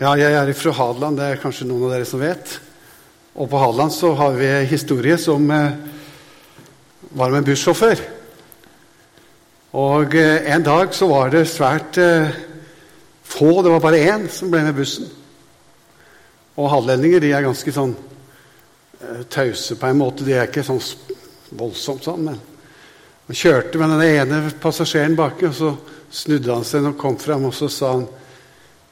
Ja, jeg er fra Hadeland, det er kanskje noen av dere som vet. Og på Hadeland så har vi historie som eh, var med en bussjåfør. Og eh, en dag så var det svært eh, få, det var bare én som ble med bussen. Og hadelendinger de er ganske sånn eh, tause på en måte. De er ikke sånn voldsomt sånn. men Han kjørte med den ene passasjeren baki, og så snudde han seg og kom fram, og så sa han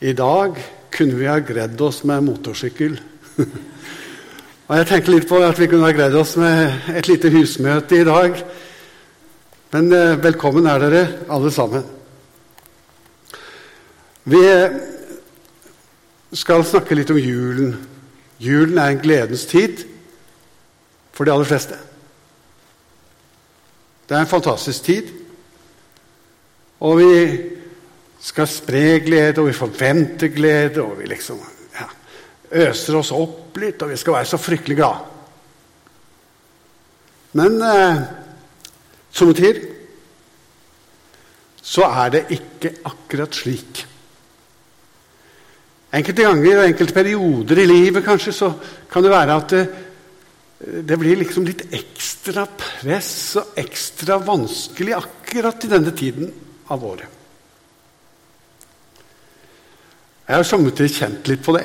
i dag kunne vi ha gredd oss med motorsykkel. og jeg tenkte litt på at vi kunne ha gredd oss med et lite husmøte i dag. Men eh, velkommen er dere, alle sammen. Vi skal snakke litt om julen. Julen er en gledens tid for de aller fleste. Det er en fantastisk tid. Og vi skal spre glede, og vi forventer glede, og vi liksom ja, øser oss opp litt, og vi skal være så fryktelig glade. Men eh, som tider så er det ikke akkurat slik. Enkelte ganger og enkelte perioder i livet kanskje, så kan det være at det, det blir liksom litt ekstra press og ekstra vanskelig akkurat i denne tiden av året. Jeg har samtidig kjent litt på det.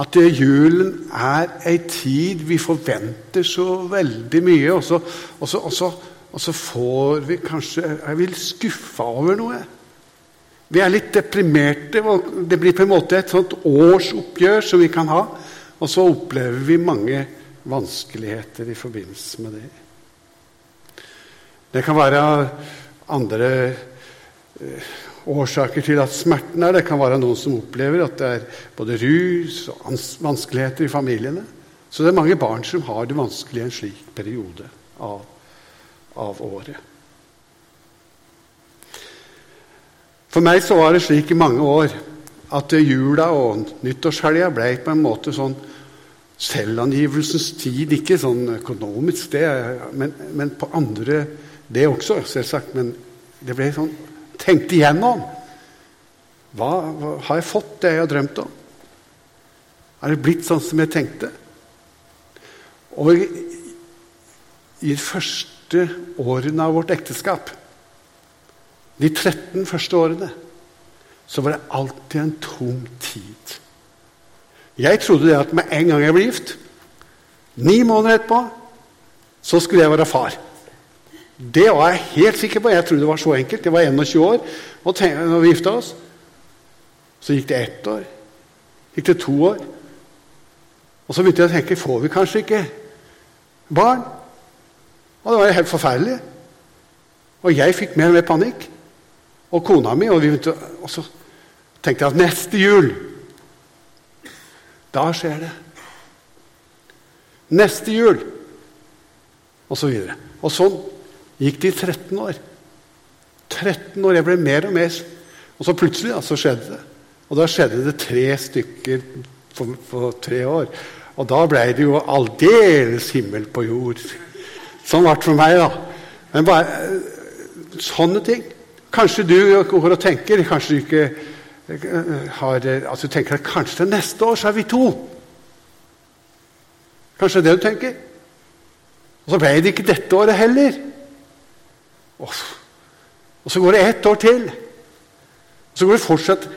At julen er ei tid vi forventer så veldig mye, og så, og så, og så, og så får vi kanskje Jeg vil skuffa over noe? Vi er litt deprimerte. Det blir på en måte et sånt årsoppgjør som vi kan ha. Og så opplever vi mange vanskeligheter i forbindelse med det. Det kan være andre eh, årsaker til at smerten er. Det kan være noen som opplever at det er både rus og vanskeligheter i familiene. Så det er mange barn som har det vanskelig i en slik periode av, av året. For meg så var det slik i mange år at jula og nyttårshelga ble på en måte sånn selvangivelsens tid. Ikke sånn økonomisk, det, men, men, på andre Det også, selvsagt. Men det ble sånn tenkt igjennom. Hva, hva, har jeg fått det jeg har drømt om? Er det blitt sånn som jeg tenkte? Og i, i de første årene av vårt ekteskap de 13 første årene så var det alltid en tom tid. Jeg trodde det at med en gang jeg ble gift, ni måneder etterpå, så skulle jeg være far. Det var jeg helt sikker på. Jeg trodde det var så enkelt. Jeg var 21 år og når vi gifta oss. Så gikk det ett år. Gikk det to år. Og så begynte jeg å tenke får vi kanskje ikke barn? Og det var helt forferdelig. Og jeg fikk mer og mer panikk og kona mi. Og, vi, og så tenkte jeg at neste jul Da skjer det. Neste jul Og så videre. Og sånn gikk det i 13 år. 13 år, Jeg ble mer og mer Og så plutselig da, så skjedde det. Og da skjedde det tre stykker på, på tre år. Og da ble det jo aldeles himmel på jord. Sånn ble det for meg, da. Men bare sånne ting. Kanskje du går og tenker kanskje du ikke eh, har, altså du tenker at kanskje til neste år så er vi to. Kanskje det er det du tenker. Og så ble det ikke dette året heller. Og, så går det ett år til. Og så går det fortsatt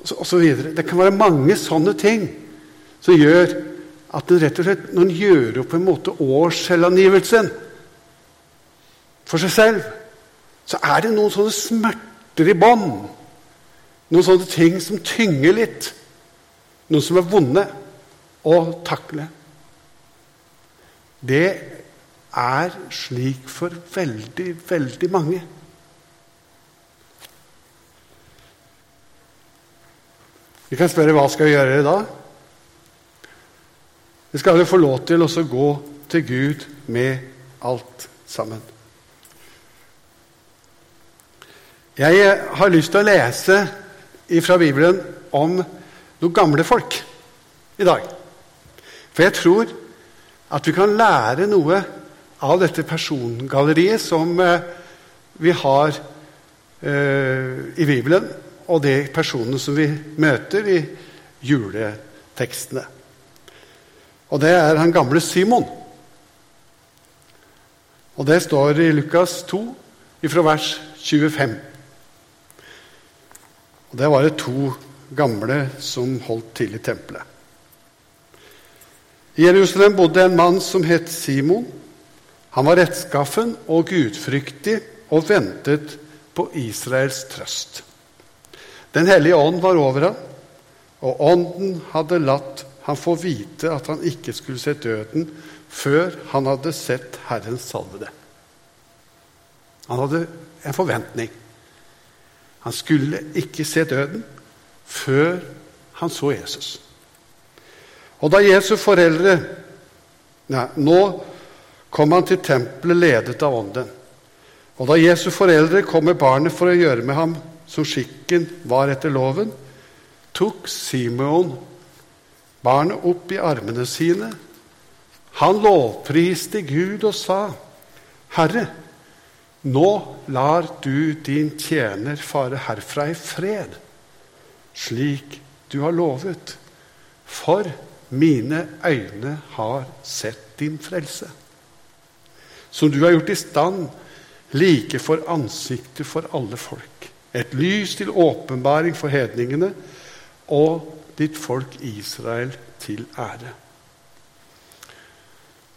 og så, videre. Det kan være mange sånne ting som gjør at en rett og slett, når en gjør opp en måte årsselvangivelsen for seg selv så er det noen sånne smerter i bånn. Noen sånne ting som tynger litt. Noen som er vonde å takle. Det er slik for veldig, veldig mange. Vi kan spørre hva skal vi gjøre da? Vi skal jo få lov til å gå til Gud med alt sammen. Jeg har lyst til å lese fra Bibelen om noen gamle folk i dag. For jeg tror at vi kan lære noe av dette persongalleriet som eh, vi har uh, i Bibelen og de personene som vi møter i juletekstene. Og det er han gamle Simon. Og det står i Lukas 2, fra vers 25. Og Det var det to gamle som holdt til i tempelet. I Jerusalem bodde en mann som het Simon. Han var rettskaffen og gudfryktig og ventet på Israels trøst. Den hellige ånd var over ham, og ånden hadde latt han få vite at han ikke skulle se døden før han hadde sett Herrens salvede. Han hadde en forventning. Han skulle ikke se døden før han så Jesus. Og da Jesu foreldre nei, Nå kom han til tempelet ledet av Ånden. Og da Jesu foreldre kom med barnet for å gjøre med ham som skikken var etter loven, tok Simon barnet opp i armene sine. Han lovpriste Gud og sa, Herre, nå lar du din tjener fare herfra i fred, slik du har lovet, for mine øyne har sett din frelse, som du har gjort i stand like for ansiktet for alle folk. Et lys til åpenbaring for hedningene og ditt folk Israel til ære.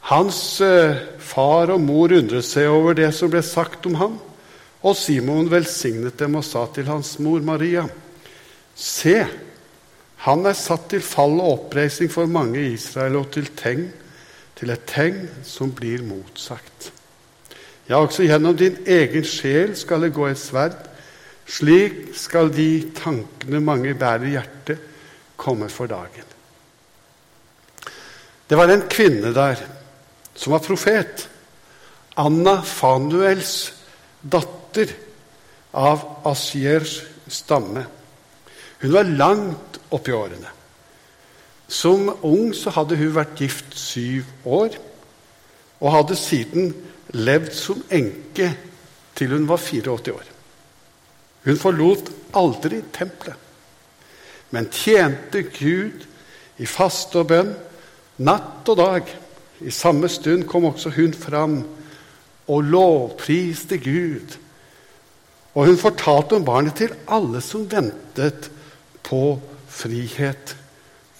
Hans eh, far og mor undret seg over det som ble sagt om ham, og Simon velsignet dem og sa til hans mor Maria.: Se, han er satt til fall og oppreisning for mange i Israel og til tegn, til et tegn som blir motsagt. Ja, også gjennom din egen sjel skal det gå et sverd. Slik skal de tankene mange bærer i hjertet, komme for dagen. Det var en kvinne der som var profet. Anna Fanuels datter av Asiers stamme. Hun var langt oppi årene. Som ung så hadde hun vært gift syv år og hadde siden levd som enke til hun var 84 år. Hun forlot aldri tempelet, men tjente Gud i faste og bønn natt og dag. I samme stund kom også hun fram og lovpriste Gud. Og hun fortalte om barnet til alle som ventet på frihet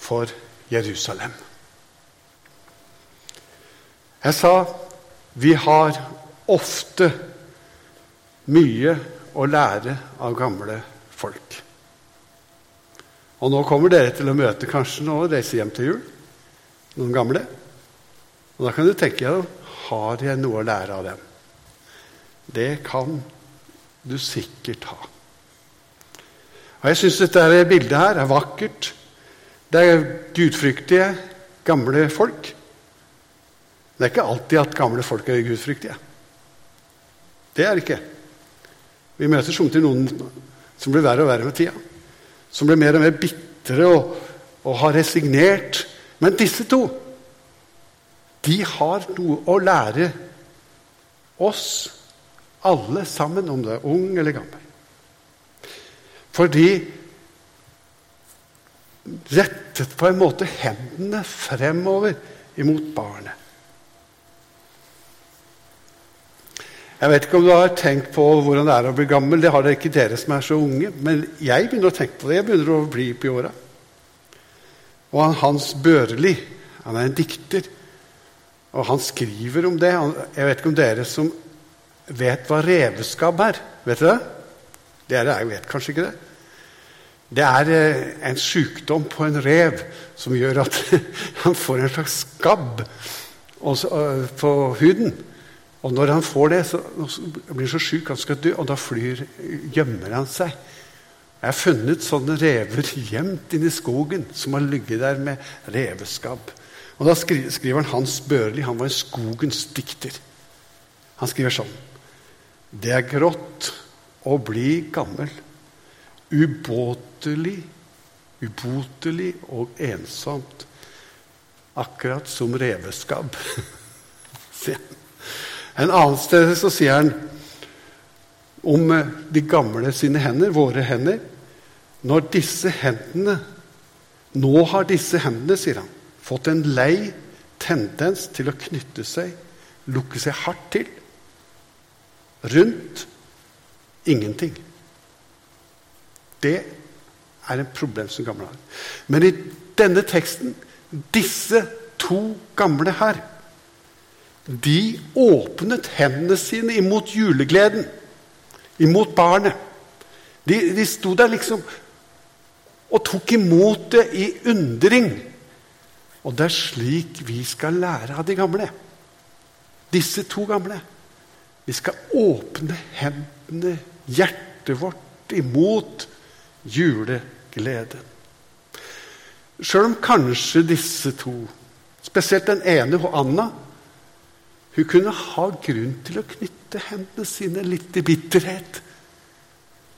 for Jerusalem. Jeg sa vi har ofte mye å lære av gamle folk. Og nå kommer dere til å møte kanskje nå og reise hjem til jul, noen gamle. Og da kan du tenke deg har jeg noe å lære av dem. Det kan du sikkert ha. Og Jeg syns dette bildet her er vakkert. Det er gudfryktige, gamle folk. Det er ikke alltid at gamle folk er gudfryktige. Det er det ikke. Vi møter somtider noen som blir verre og verre med tida. Som blir mer og mer bitre og, og har resignert. Men disse to de har noe å lære oss alle sammen, om det er ung eller gammel. For de rettet på en måte hendene fremover imot barnet. Jeg vet ikke om du har tenkt på hvordan det er å bli gammel. Det har det ikke dere som er så unge. Men jeg begynner å tenke på det. Jeg begynner å bli på åra. Og han, Hans Børli, han er en dikter, og han skriver om det. Jeg vet ikke om dere som vet hva reveskabb er. Vet dere det? Dere vet kanskje ikke det? Det er eh, en sykdom på en rev som gjør at han får en slags skabb eh, på huden. Og når han får det, så blir han så sjuk han skal dø, og da flyr, gjemmer han seg. Jeg har funnet sånne rever gjemt inne i skogen som har ligget der med reveskabb. Og Da skriver han Hans Børli. Han var en skogens dikter. Han skriver sånn Det er grått å bli gammel. Ubåtelig, ubotelig og ensomt. Akkurat som reveskabb. En annen sted så sier han om eh, de gamle sine hender, våre hender. Når disse hendene Nå har disse hendene, sier han, fått en lei tendens til å knytte seg, lukke seg hardt til. Rundt ingenting. Det er en som gamle har. Men i denne teksten, disse to gamle her, de åpnet hendene sine imot julegleden, imot barnet. De, de sto der liksom og tok imot det i undring. Og det er slik vi skal lære av de gamle. Disse to gamle. Vi skal åpne hendene, hjertet vårt, imot julegleden. Sjøl om kanskje disse to, spesielt den ene og Anna, hun kunne ha grunn til å knytte hendene sine litt i bitterhet.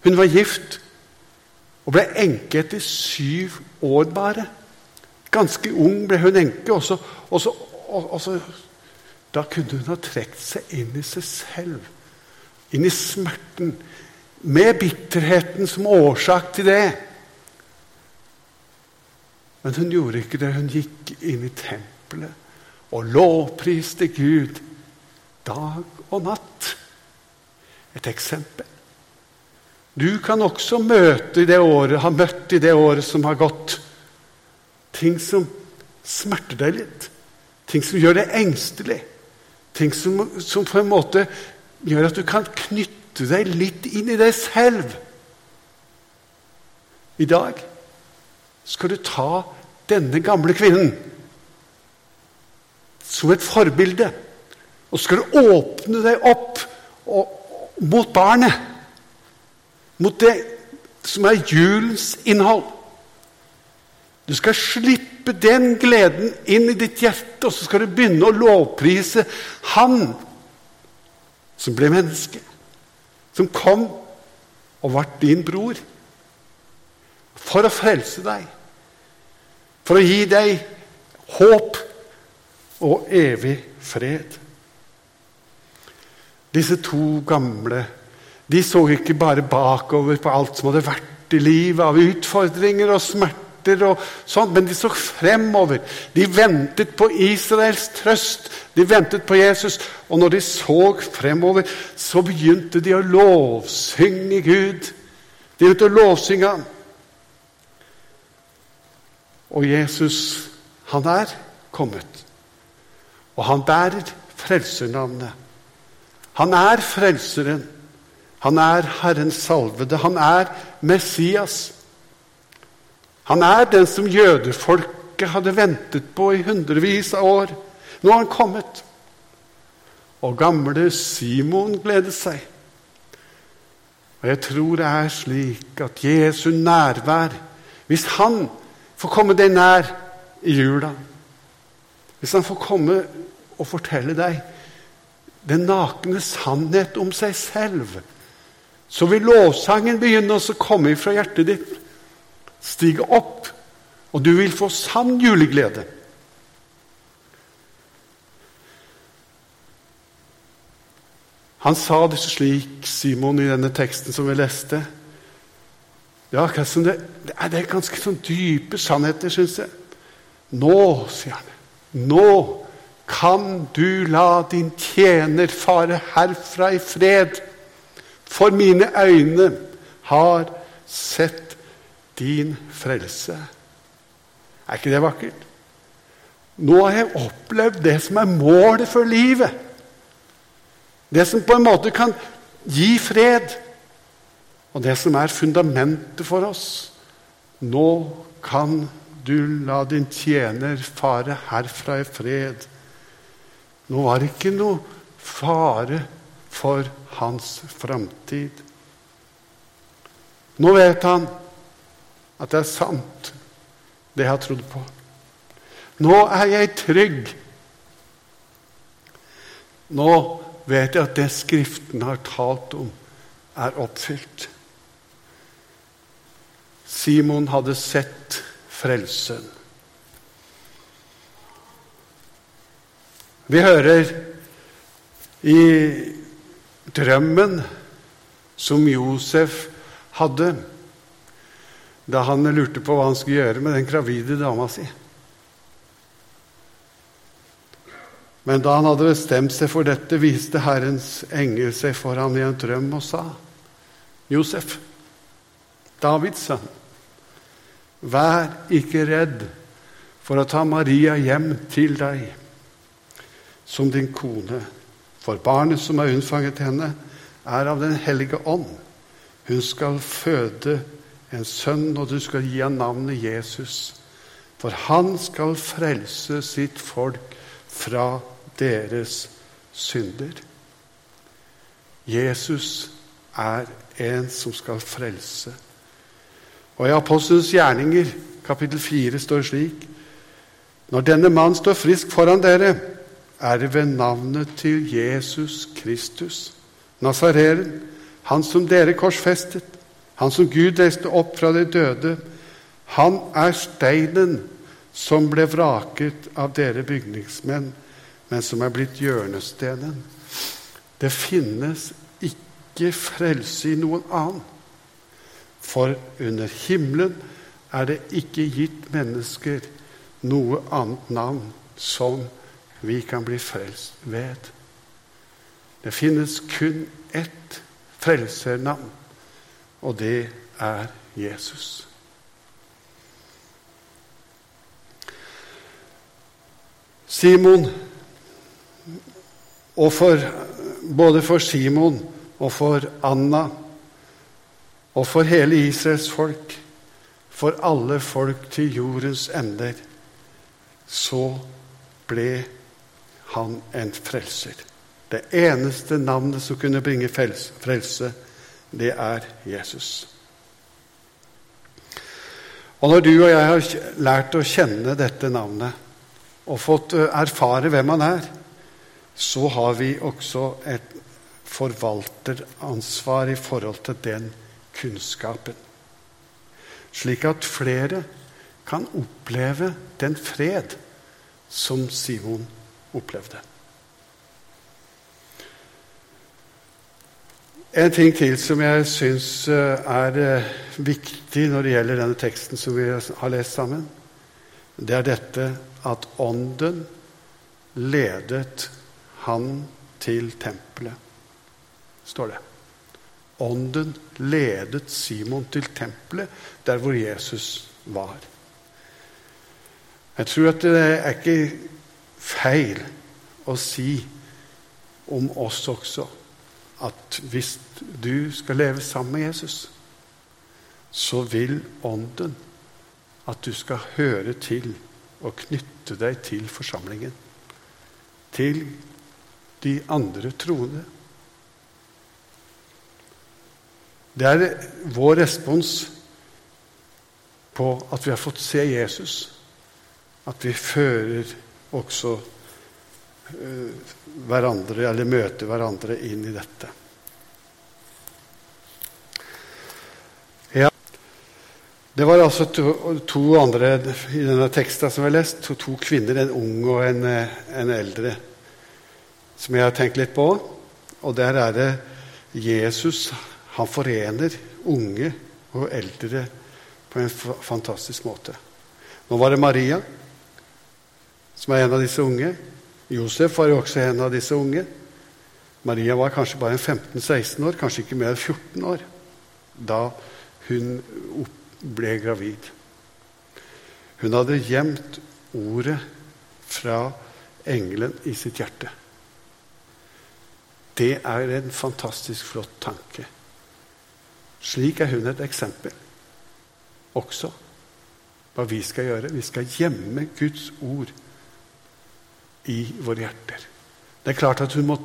Hun var gift og ble enke etter syv år bare. Ganske ung ble hun enke. Og så, og så, og så, da kunne hun ha trukket seg inn i seg selv, inn i smerten, med bitterheten som årsak til det. Men hun gjorde ikke det. Hun gikk inn i tempelet og lovpriste Gud dag og natt. Et eksempel. Du kan også møte i det året, ha møtt i det året som har gått, ting som smerter deg litt. Ting som gjør deg engstelig. Ting som, som på en måte gjør at du kan knytte deg litt inn i deg selv. I dag skal du ta denne gamle kvinnen som et forbilde. Og skal du åpne deg opp og, mot barnet mot det som er julens innhold. Du skal slippe den gleden inn i ditt hjerte, og så skal du begynne å lovprise Han som ble menneske, som kom og ble din bror, for å frelse deg, for å gi deg håp og evig fred. Disse to gamle de så ikke bare bakover på alt som hadde vært i livet av utfordringer og smerter, og sånt, men de så fremover. De ventet på Israels trøst. De ventet på Jesus. Og når de så fremover, så begynte de å lovsynge Gud. De begynte å lovsynge ham. Og Jesus, han er kommet. Og han bærer frelsernavnet. Han er frelseren. Han er Herrens salvede. Han er Messias. Han er den som jødefolket hadde ventet på i hundrevis av år. Nå har han kommet. Og gamle Simon gleder seg. Og jeg tror det er slik at Jesu nærvær Hvis han får komme deg nær i jula Hvis han får komme og fortelle deg den nakne sannhet om seg selv så vil lovsangen begynne å komme fra hjertet ditt, stige opp, og du vil få sann juleglede. Han sa det slik, Simon, i denne teksten som vi leste. Ja, det, det er ganske sånn dype sannheter, syns jeg. Nå, sier han, nå kan du la din tjener fare herfra i fred. For mine øyne har sett din frelse. Er ikke det vakkert? Nå har jeg opplevd det som er målet for livet. Det som på en måte kan gi fred, og det som er fundamentet for oss. Nå kan du la din tjener fare herfra i fred. Nå var det ikke noe fare for hans framtid. Nå vet han at det er sant, det jeg har trodd på. Nå er jeg trygg. Nå vet jeg at det Skriften har talt om, er oppfylt. Simon hadde sett frelsen. Vi hører i drømmen som Josef hadde. Da han lurte på hva han skulle gjøre med den gravide dama si. Men da han hadde bestemt seg for dette, viste Herrens engel seg for ham i en drøm og sa, Josef, Davids sønn, vær ikke redd for å ta Maria hjem til deg som din kone, for barnet som er unnfanget henne, er av Den hellige ånd. Hun skal føde en sønn, og du skal gi ham navnet Jesus. For han skal frelse sitt folk fra deres synder. Jesus er en som skal frelse. Og i Apostelens gjerninger, kapittel 4, står slik Når denne mann står frisk foran dere, er det ved navnet til Jesus Kristus, Nazareren, han som dere korsfestet, han som Gud reiste opp fra de døde. Han er steinen som ble vraket av dere bygningsmenn men som er blitt hjørnestenen. Det finnes ikke frelse i noen annen. For under himmelen er det ikke gitt mennesker noe annet navn som vi kan bli frelst ved. Det finnes kun ett frelsernavn, og det er Jesus. Simon og for, både for Simon og for Anna og for hele Israels folk, for alle folk til jordens ender, så ble han en frelser. Det eneste navnet som kunne bringe frelse, det er Jesus. Og når du og jeg har lært å kjenne dette navnet og fått erfare hvem han er, så har vi også et forvalteransvar i forhold til den kunnskapen. Slik at flere kan oppleve den fred som Simon opplevde. En ting til som jeg syns eh, er eh, viktig når det gjelder denne teksten som vi har lest sammen, det er dette at Ånden ledet han til tempelet, står det. Ånden ledet Simon til tempelet, der hvor Jesus var. Jeg tror at det er ikke feil å si om oss også at hvis du skal leve sammen med Jesus, så vil Ånden at du skal høre til og knytte deg til forsamlingen. Til de andre troende. Det er vår respons på at vi har fått se Jesus, at vi fører også hverandre, eller møte hverandre inn i dette. Ja, Det var altså to, to andre i denne teksten som jeg har lest. To, to kvinner, en ung og en, eh, en eldre som jeg har tenkt litt på. Og der er det Jesus han forener unge og eldre på en fantastisk måte. Nå var det Maria som er en av disse unge. Josef var jo også en av disse unge. Maria var kanskje bare 15-16 år, kanskje ikke mer enn 14 år, da hun ble gravid. Hun hadde gjemt ordet fra engelen i sitt hjerte. Det er en fantastisk flott tanke. Slik er hun et eksempel også hva vi skal gjøre. Vi skal gjemme Guds ord i våre hjerter. Det er klart at hun må